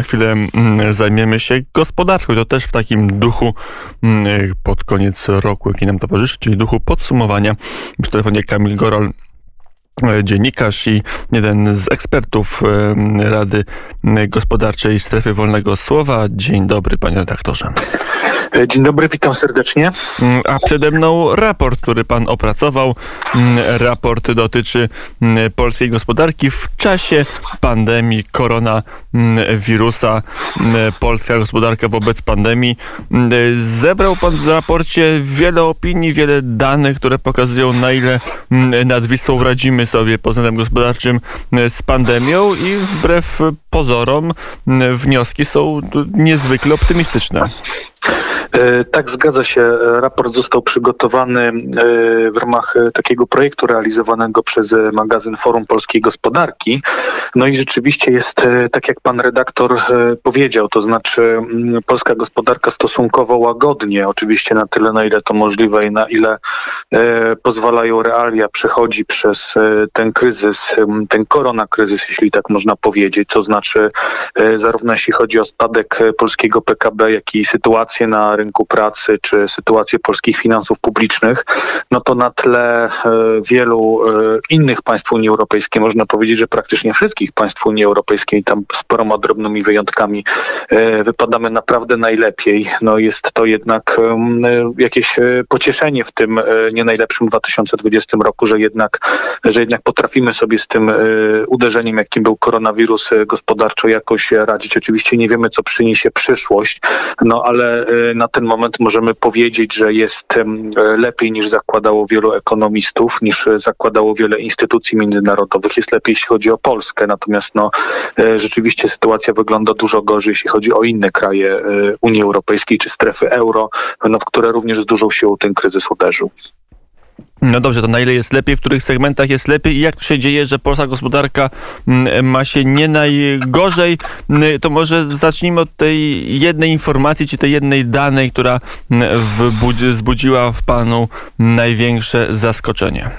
Na chwilę mm, zajmiemy się gospodarką. To też w takim duchu mm, pod koniec roku, jaki nam towarzyszy, czyli duchu podsumowania. Przy telefonie Kamil Gorol, e, dziennikarz i jeden z ekspertów e, Rady Gospodarczej Strefy Wolnego Słowa. Dzień dobry, panie redaktorze. E, dzień dobry, witam serdecznie. Mm, a przede mną raport, który pan opracował. Raport dotyczy polskiej gospodarki w czasie pandemii koronawirusa. Polska gospodarka wobec pandemii. Zebrał pan w raporcie wiele opinii, wiele danych, które pokazują na ile nad Wisłą radzimy sobie pod względem gospodarczym z pandemią i wbrew pozorom wnioski są niezwykle optymistyczne. E, tak, zgadza się. Raport został przygotowany e, w ramach e, takiego projektu realizowanego przez magazyn Forum Polskiej Gospodarki. No i rzeczywiście jest tak, jak pan redaktor powiedział, to znaczy mm, polska gospodarka stosunkowo łagodnie, oczywiście na tyle, na ile to możliwe i na ile pozwalają realia, przechodzi przez ten kryzys, ten koronakryzys, jeśli tak można powiedzieć, to znaczy zarówno jeśli chodzi o spadek polskiego PKB, jak i sytuację na rynku pracy czy sytuację polskich finansów publicznych, no to na tle e, wielu e, innych państw Unii Europejskiej, można powiedzieć, że praktycznie wszystkich państw Unii Europejskiej, tam z paroma drobnymi wyjątkami, e, wypadamy naprawdę najlepiej. No jest to jednak jakieś pocieszenie w tym nie najlepszym 2020 roku, że jednak, że jednak potrafimy sobie z tym uderzeniem, jakim był koronawirus gospodarczo jakoś radzić. Oczywiście nie wiemy, co przyniesie przyszłość, no ale na ten moment możemy powiedzieć, że jest lepiej niż zakładało wielu ekonomistów, niż zakładało wiele instytucji międzynarodowych. Jest lepiej, jeśli chodzi o Polskę. Natomiast no, e, rzeczywiście sytuacja wygląda dużo gorzej, jeśli chodzi o inne kraje e, Unii Europejskiej czy strefy euro, no, w które również z dużą siłą ten kryzys uderzył. No dobrze, to na ile jest lepiej, w których segmentach jest lepiej i jak to się dzieje, że polska gospodarka mm, ma się nie najgorzej, mm, to może zacznijmy od tej jednej informacji, czy tej jednej danej, która mm, wzbudziła w panu największe zaskoczenie.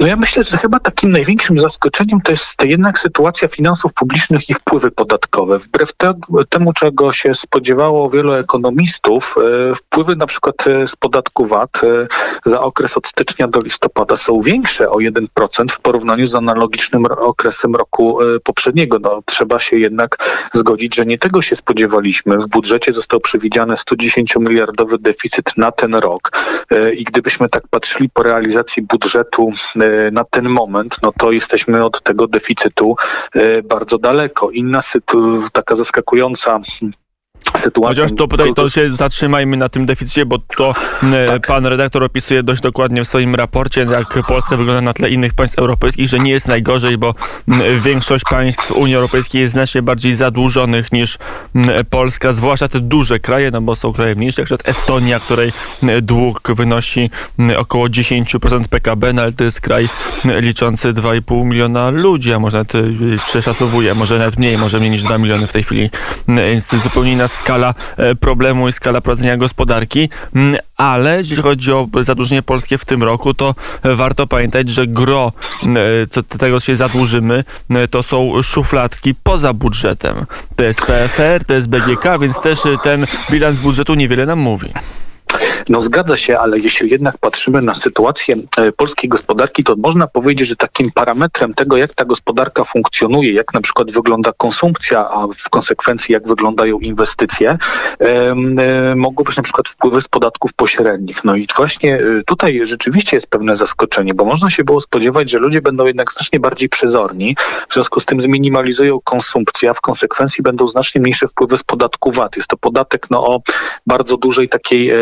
No ja myślę, że chyba takim największym zaskoczeniem to jest jednak sytuacja finansów publicznych i wpływy podatkowe. Wbrew te, temu, czego się spodziewało wielu ekonomistów, e, wpływy na przykład e, z podatku VAT e, za okres od stycznia do listopada są większe o 1% w porównaniu z analogicznym okresem roku poprzedniego. No, trzeba się jednak zgodzić, że nie tego się spodziewaliśmy. W budżecie został przewidziany 110 miliardowy deficyt na ten rok i gdybyśmy tak patrzyli po realizacji budżetu na ten moment, no to jesteśmy od tego deficytu e, bardzo daleko. Inna sytuacja, taka zaskakująca sytuacja. Chociaż to tutaj to się zatrzymajmy na tym deficycie, bo to e, tak. pan redaktor opisuje dość dokładnie w swoim raporcie, jak Polska wygląda na tle innych państw europejskich, że nie jest najgorzej, bo większość państw Unii Europejskiej jest znacznie bardziej zadłużonych niż Polska, zwłaszcza te duże kraje, no bo są kraje mniejsze, jak przykład Estonia, której dług wynosi około 10% PKB, no ale to jest kraj liczący 2,5 miliona ludzi, a może nawet y, przeszacowuje, może nawet mniej, może mniej niż 2 miliony w tej chwili. Jest zupełnie inna skala e, problemu i skala prowadzenia gospodarki, mm, ale jeśli chodzi o zadłużenie polskie w tym roku, to warto pamiętać, że gro mm, e, co tego się zadłużymy, mm, to są szufladki poza budżetem. To jest PFR, to jest BGK, więc też ten bilans budżetu niewiele nam mówi. No zgadza się, ale jeśli jednak patrzymy na sytuację e, polskiej gospodarki, to można powiedzieć, że takim parametrem tego, jak ta gospodarka funkcjonuje, jak na przykład wygląda konsumpcja, a w konsekwencji jak wyglądają inwestycje, e, mogą być na przykład wpływy z podatków pośrednich. No i właśnie e, tutaj rzeczywiście jest pewne zaskoczenie, bo można się było spodziewać, że ludzie będą jednak znacznie bardziej przezorni, w związku z tym zminimalizują konsumpcję, a w konsekwencji będą znacznie mniejsze wpływy z podatku VAT. Jest to podatek no, o bardzo dużej takiej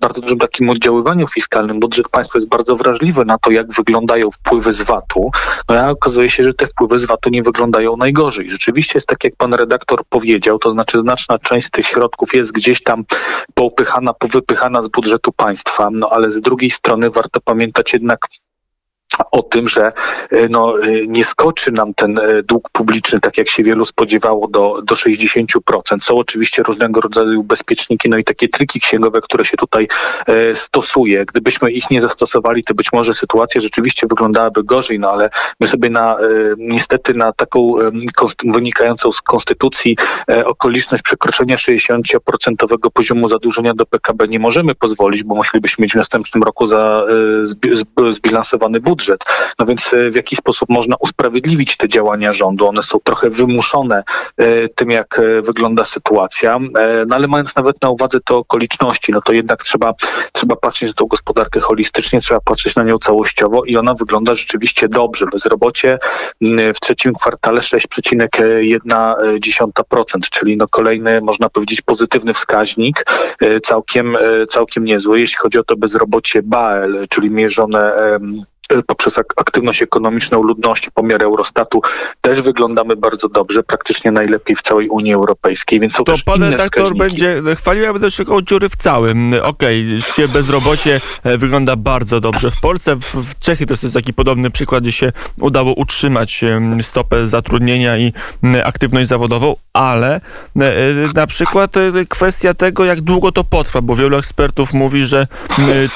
bardzo dużym takim oddziaływaniu fiskalnym. Budżet państwa jest bardzo wrażliwy na to, jak wyglądają wpływy z VAT-u. No a okazuje się, że te wpływy z VAT-u nie wyglądają najgorzej. Rzeczywiście jest tak, jak pan redaktor powiedział, to znaczy znaczna część z tych środków jest gdzieś tam poupychana, powypychana z budżetu państwa, no ale z drugiej strony warto pamiętać jednak o tym, że e, no, e, nie skoczy nam ten e, dług publiczny, tak jak się wielu spodziewało, do, do 60%. Są oczywiście różnego rodzaju bezpieczniki, no i takie triki księgowe, które się tutaj e, stosuje. Gdybyśmy ich nie zastosowali, to być może sytuacja rzeczywiście wyglądałaby gorzej, no ale my sobie na, e, niestety na taką e, wynikającą z konstytucji okoliczność przekroczenia 60% poziomu zadłużenia do PKB nie możemy pozwolić, bo musielibyśmy mieć w następnym roku za, zbilansowany budżet budżet. No więc e, w jaki sposób można usprawiedliwić te działania rządu? One są trochę wymuszone e, tym, jak e, wygląda sytuacja, no ale mając nawet na uwadze te okoliczności, no to jednak trzeba, trzeba patrzeć na tą gospodarkę holistycznie, trzeba patrzeć na nią całościowo i ona wygląda rzeczywiście dobrze. Bezrobocie w trzecim kwartale 6,1%, czyli no kolejny, można powiedzieć, pozytywny wskaźnik, całkiem, całkiem niezły. Jeśli chodzi o to bezrobocie BAEL, czyli mierzone poprzez aktywność ekonomiczną ludności, pomiar Eurostatu, też wyglądamy bardzo dobrze, praktycznie najlepiej w całej Unii Europejskiej, więc są to też pan redaktor będzie chwalił, ja będę szukał dziury w całym. Okej, okay, bezrobocie e, wygląda bardzo dobrze w Polsce. W, w Czechy to jest taki podobny przykład, gdzie się udało utrzymać stopę zatrudnienia i aktywność zawodową, ale e, na przykład e, kwestia tego, jak długo to potrwa, bo wielu ekspertów mówi, że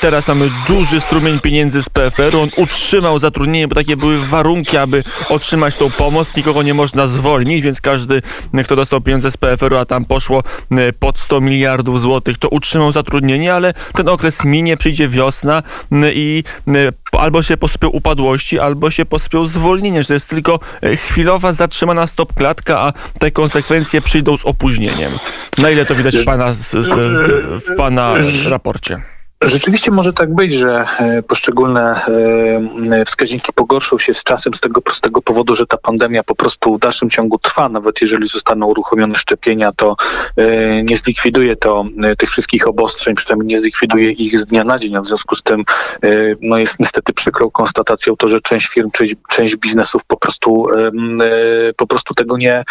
teraz mamy duży strumień pieniędzy z PFR-u, on utrzymał zatrudnienie, bo takie były warunki, aby otrzymać tą pomoc. Nikogo nie można zwolnić, więc każdy, kto dostał pieniądze z PFR-u, a tam poszło e, pod 100 miliardów złotych, to utrzymał zatrudnienie, ale ten okres minie, przyjdzie wiosna i albo się posypią upadłości, albo się posypią zwolnienie, że to jest tylko e, chwilowa, zatrzymana stopklatka, a te konsekwencje przyjdą z opóźnieniem. Na ile to widać w pana, z, z, w pana raporcie? Rzeczywiście może tak być, że e, poszczególne e, wskaźniki pogorszą się z czasem z tego prostego powodu, że ta pandemia po prostu w dalszym ciągu trwa. Nawet jeżeli zostaną uruchomione szczepienia, to e, nie zlikwiduje to tych wszystkich obostrzeń, przynajmniej nie zlikwiduje ich z dnia na dzień. A w związku z tym no jest niestety przykrą konstatacją to, że część firm, część, część biznesów po prostu, po prostu tego nie,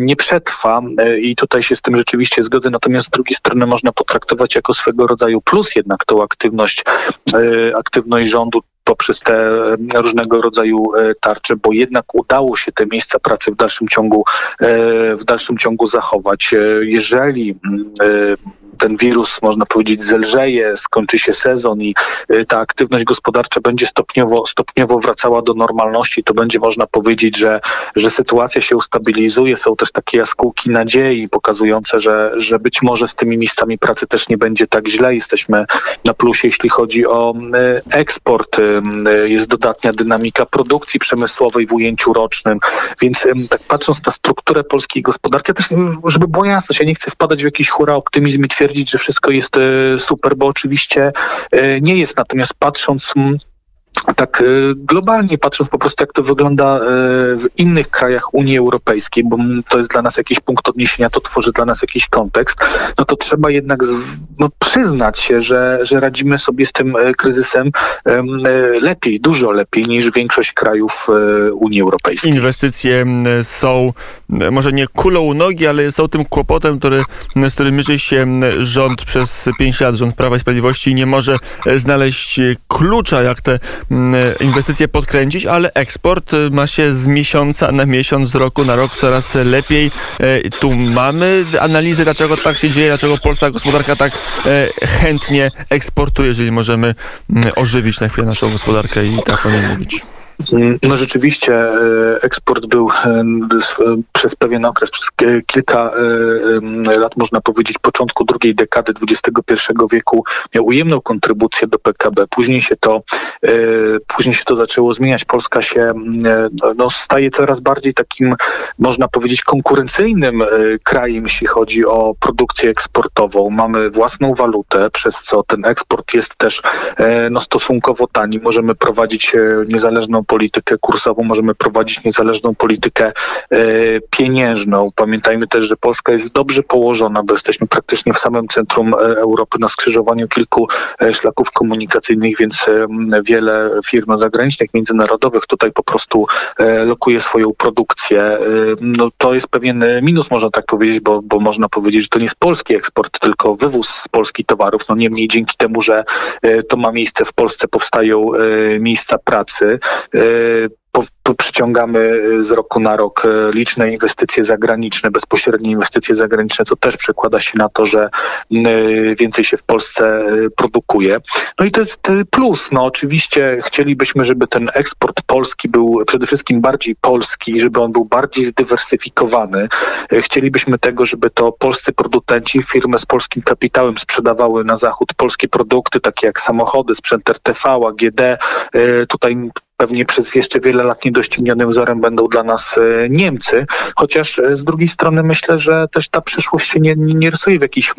nie przetrwa. I tutaj się z tym rzeczywiście zgodzę. Natomiast z drugiej strony można potraktować jako swego rodzaju plus plus jednak tą aktywność, e, aktywność rządu poprzez te e, różnego rodzaju e, tarcze, bo jednak udało się te miejsca pracy w dalszym ciągu, w dalszym ciągu zachować. Jeżeli mm, ten wirus, można powiedzieć, zelżeje, skończy się sezon i y, ta aktywność gospodarcza będzie stopniowo, stopniowo wracała do normalności, to będzie można powiedzieć, że, że sytuacja się ustabilizuje. Są też takie jaskółki nadziei pokazujące, że, że być może z tymi miejscami pracy też nie będzie tak źle. Jesteśmy na plusie, jeśli chodzi o y, eksport. Y, jest dodatnia dynamika produkcji przemysłowej w ujęciu rocznym, więc tak patrząc na strukturę polskiej gospodarki, też żeby było jasne, ja nie chcę wpadać w jakiś hura optymizm i twierdzić, twierdzić, że wszystko jest e, super, bo oczywiście e, nie jest. Natomiast patrząc tak y, globalnie patrząc po prostu, jak to wygląda y, w innych krajach Unii Europejskiej, bo to jest dla nas jakiś punkt odniesienia, to tworzy dla nas jakiś kontekst, no to trzeba jednak no, przyznać się, że, że radzimy sobie z tym y, kryzysem lepiej, dużo lepiej niż większość krajów Unii Europejskiej. Inwestycje są może nie kulą u nogi, ale są tym kłopotem, który, z którym mierzy się rząd przez pięć lat, rząd Prawa i Sprawiedliwości nie może znaleźć klucza, jak te inwestycje podkręcić, ale eksport y, ma się z miesiąca na miesiąc, z roku na rok coraz lepiej. E, tu mamy analizy, dlaczego tak się dzieje, dlaczego polska gospodarka tak e, chętnie eksportuje, jeżeli możemy ożywić na chwilę naszą gospodarkę i tak o niej mówić. No rzeczywiście e, eksport był e, przez pewien okres, przez kilka e, lat, można powiedzieć, początku drugiej dekady XXI wieku miał ujemną kontrybucję do PKB. Później się to, później się to zaczęło zmieniać. Polska się no, staje coraz bardziej takim, można powiedzieć, konkurencyjnym krajem, jeśli chodzi o produkcję eksportową. Mamy własną walutę, przez co ten eksport jest też no, stosunkowo tani. Możemy prowadzić niezależną politykę kursową, możemy prowadzić niezależną politykę pieniężną. Pamiętajmy też, że Polska jest dobrze położona, bo jesteśmy praktycznie w samym centrum Europy na skrzyżowaniu kilku szlaków komunikacyjnych, więc wiele firm zagranicznych, międzynarodowych tutaj po prostu lokuje swoją produkcję. No, to jest pewien minus, można tak powiedzieć, bo, bo można powiedzieć, że to nie jest polski eksport, tylko wywóz z Polski towarów. No niemniej dzięki temu, że e, to ma miejsce w Polsce, powstają e, miejsca pracy e, przyciągamy y, z roku na rok y, liczne inwestycje zagraniczne, bezpośrednie inwestycje zagraniczne, co też przekłada się na to, że więcej się w Polsce produkuje. No i to jest plus. No oczywiście chcielibyśmy, żeby ten eksport polski był przede wszystkim bardziej polski, żeby on był bardziej zdywersyfikowany. Chcielibyśmy tego, żeby to polscy producenci, firmy z polskim kapitałem sprzedawały na zachód polskie produkty, takie jak samochody, sprzęt RTV, AGD. Tutaj pewnie przez jeszcze wiele lat niedoścignionym wzorem będą dla nas e, Niemcy, chociaż e, z drugiej strony myślę, że też ta przyszłość się nie, nie rysuje w jakiś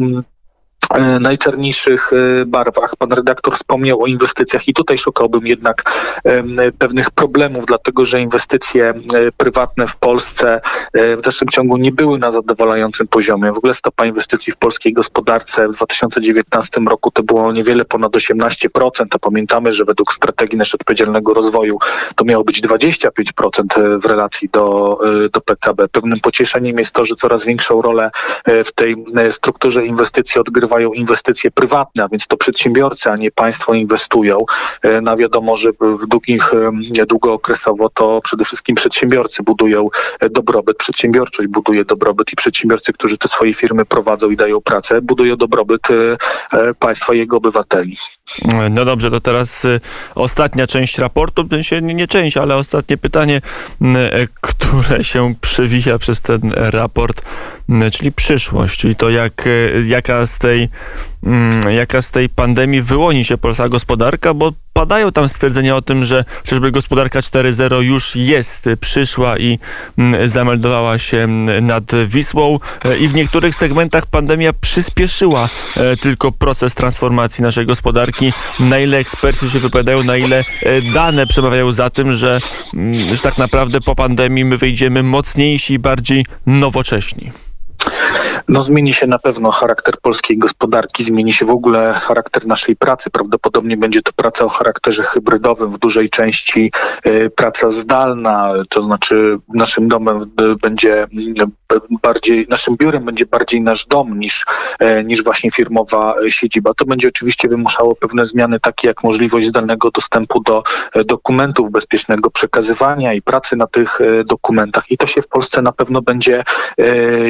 E, najczarniejszych e, barwach. Pan redaktor wspomniał o inwestycjach i tutaj szukałbym jednak pewnych problemów, dlatego że inwestycje e, prywatne w Polsce w dalszym ciągu nie były na zadowalającym poziomie. W ogóle stopa inwestycji w polskiej gospodarce w 2019 roku to było niewiele ponad 18%, a pamiętamy, że według strategii naszego odpowiedzialnego rozwoju to miało być 25% w relacji do, do PKB. Pewnym pocieszeniem jest to, że coraz większą rolę w tej strukturze inwestycji odgrywa odgrywają inwestycje prywatne, a więc to przedsiębiorcy, a nie państwo inwestują. E, na wiadomo, że w długich, e, długookresowo to przede wszystkim przedsiębiorcy budują e, dobrobyt, przedsiębiorczość buduje dobrobyt i przedsiębiorcy, którzy te swoje firmy prowadzą i dają pracę, budują dobrobyt państwa i jego obywateli. No dobrze, to teraz ostatnia część raportu, się nie część, ale ostatnie pytanie, które się przewija przez ten raport, czyli przyszłość, czyli to jak, jaka z tej Mm, jaka z tej pandemii wyłoni się polska gospodarka, bo padają tam stwierdzenia o tym, że chociażby gospodarka 4.0 już jest, przyszła i mm, zameldowała się mm, nad Wisłą e, i w niektórych segmentach pandemia przyspieszyła e, tylko proces transformacji naszej gospodarki. Na ile eksperci się wypowiadają, na ile e, dane przemawiają za tym, że, że tak naprawdę po pandemii my wyjdziemy mocniejsi i bardziej nowocześni. No zmieni się na pewno charakter polskiej gospodarki, zmieni się w ogóle charakter naszej pracy. Prawdopodobnie będzie to praca o charakterze hybrydowym, w dużej części y, praca zdalna, to znaczy naszym domem y, będzie y, bardziej, naszym biurem będzie bardziej nasz dom niż, niż właśnie firmowa siedziba. To będzie oczywiście wymuszało pewne zmiany, takie jak możliwość zdalnego dostępu do dokumentów, bezpiecznego przekazywania i pracy na tych dokumentach. I to się w Polsce na pewno będzie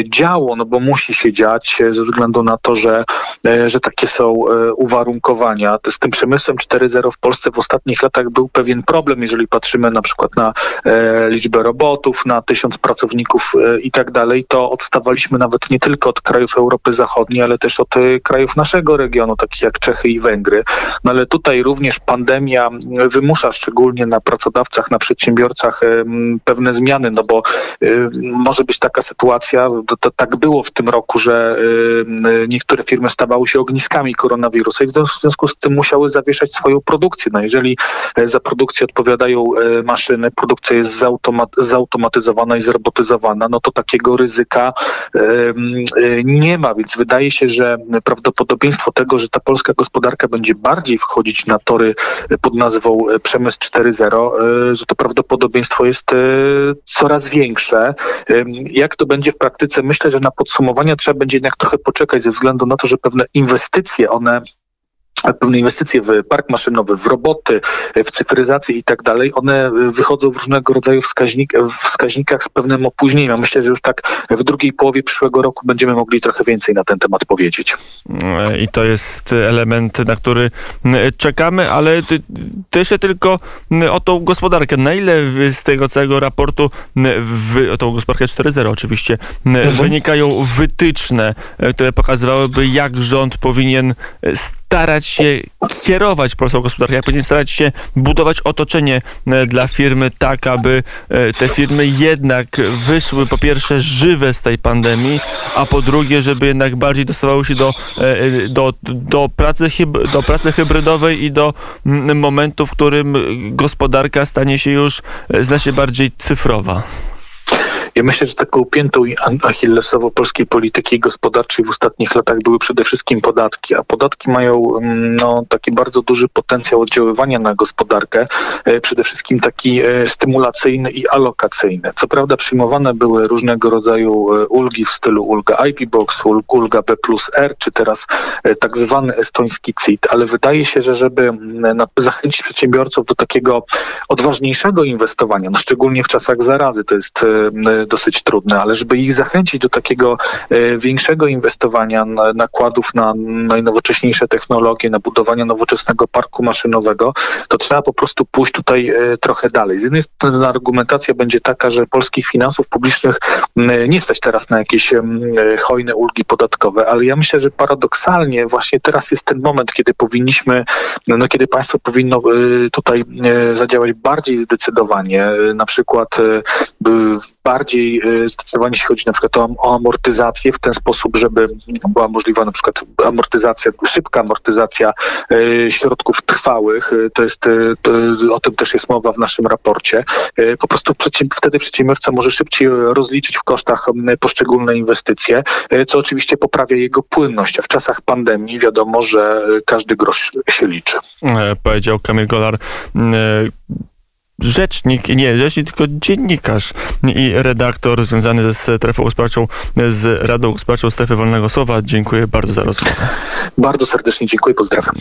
działo, no bo musi musi się dziać ze względu na to, że, e, że takie są e, uwarunkowania. Z tym przemysłem 4.0 w Polsce w ostatnich latach był pewien problem, jeżeli patrzymy na przykład na e, liczbę robotów, na tysiąc pracowników i tak dalej, to odstawaliśmy nawet nie tylko od krajów Europy Zachodniej, ale też od krajów naszego regionu, takich jak Czechy i Węgry. No ale tutaj również pandemia wymusza szczególnie na pracodawcach, na przedsiębiorcach pewne zmiany, no bo może być taka sytuacja, to, to tak było w tym roku, roku, że y, niektóre firmy stawały się ogniskami koronawirusa i w związku z tym musiały zawieszać swoją produkcję. No jeżeli e, za produkcję odpowiadają e, maszyny, produkcja jest zautomatyzowana i zrobotyzowana, no to takiego ryzyka e, nie ma, więc wydaje się, że prawdopodobieństwo tego, że ta polska gospodarka będzie bardziej wchodzić na tory pod nazwą przemysł 4.0, że to prawdopodobieństwo jest coraz większe. Jak to będzie w praktyce? Myślę, że na podsumowanie trzeba będzie jednak trochę poczekać ze względu na to, że pewne inwestycje, one pewne inwestycje w park maszynowy, w roboty, w cyfryzację i tak dalej, one wychodzą w różnego rodzaju wskaźnik, wskaźnikach z pewnym opóźnieniem. Myślę, że już tak w drugiej połowie przyszłego roku będziemy mogli trochę więcej na ten temat powiedzieć. I to jest element, na który czekamy, ale też tylko o tą gospodarkę. Na ile z tego całego raportu, o tą gospodarkę 4.0 oczywiście, mhm. wynikają wytyczne, które pokazywałyby, jak rząd powinien starać się kierować polską gospodarkę, jak powinien starać się budować otoczenie dla firmy tak, aby te firmy jednak wyszły po pierwsze żywe z tej pandemii, a po drugie, żeby jednak bardziej dostawały się do, do, do, pracy, do pracy hybrydowej i do momentu, w którym gospodarka stanie się już znacznie bardziej cyfrowa. Ja myślę, że taką piętą achillesową polskiej polityki gospodarczej w ostatnich latach były przede wszystkim podatki, a podatki mają mm, no, taki bardzo duży potencjał oddziaływania na gospodarkę, e, przede wszystkim taki e, stymulacyjny i alokacyjny. Co prawda przyjmowane były różnego rodzaju e, ulgi w stylu ulga IP Box, ulga B plus R, czy teraz tak zwany estoński CIT, ale wydaje się, że żeby mm, zachęcić przedsiębiorców do takiego odważniejszego inwestowania, no szczególnie w czasach zarazy, to jest dosyć trudne, ale żeby ich zachęcić do takiego e, większego inwestowania nakładów na najnowocześniejsze technologie, na budowanie nowoczesnego parku maszynowego, to trzeba po prostu pójść tutaj e, trochę dalej. Z jednej strony argumentacja będzie taka, że polskich finansów publicznych nie stać teraz na jakieś e, hojne ulgi podatkowe, ale ja myślę, że paradoksalnie właśnie teraz jest ten moment, kiedy powinniśmy, no kiedy państwo powinno tutaj zadziałać bardziej zdecydowanie, na przykład bardziej y, zdecydowanie jeśli chodzi na przykład o, o amortyzację w ten sposób, żeby była możliwa na przykład amortyzacja, szybka amortyzacja y, środków trwałych. Y, to jest, to, o tym też jest mowa w naszym raporcie. Po prostu wtedy przedsiębiorca może szybciej rozliczyć w kosztach poszczególne inwestycje, co oczywiście poprawia jego płynność, a w czasach pandemii wiadomo, że każdy grosz się liczy. E, powiedział Kamil Golar rzecznik, nie rzecznik, tylko dziennikarz i redaktor związany ze strefą gospodarczą, z Radą Gospodarczą Strefy Wolnego Słowa. Dziękuję bardzo za rozmowę. Bardzo serdecznie dziękuję, pozdrawiam.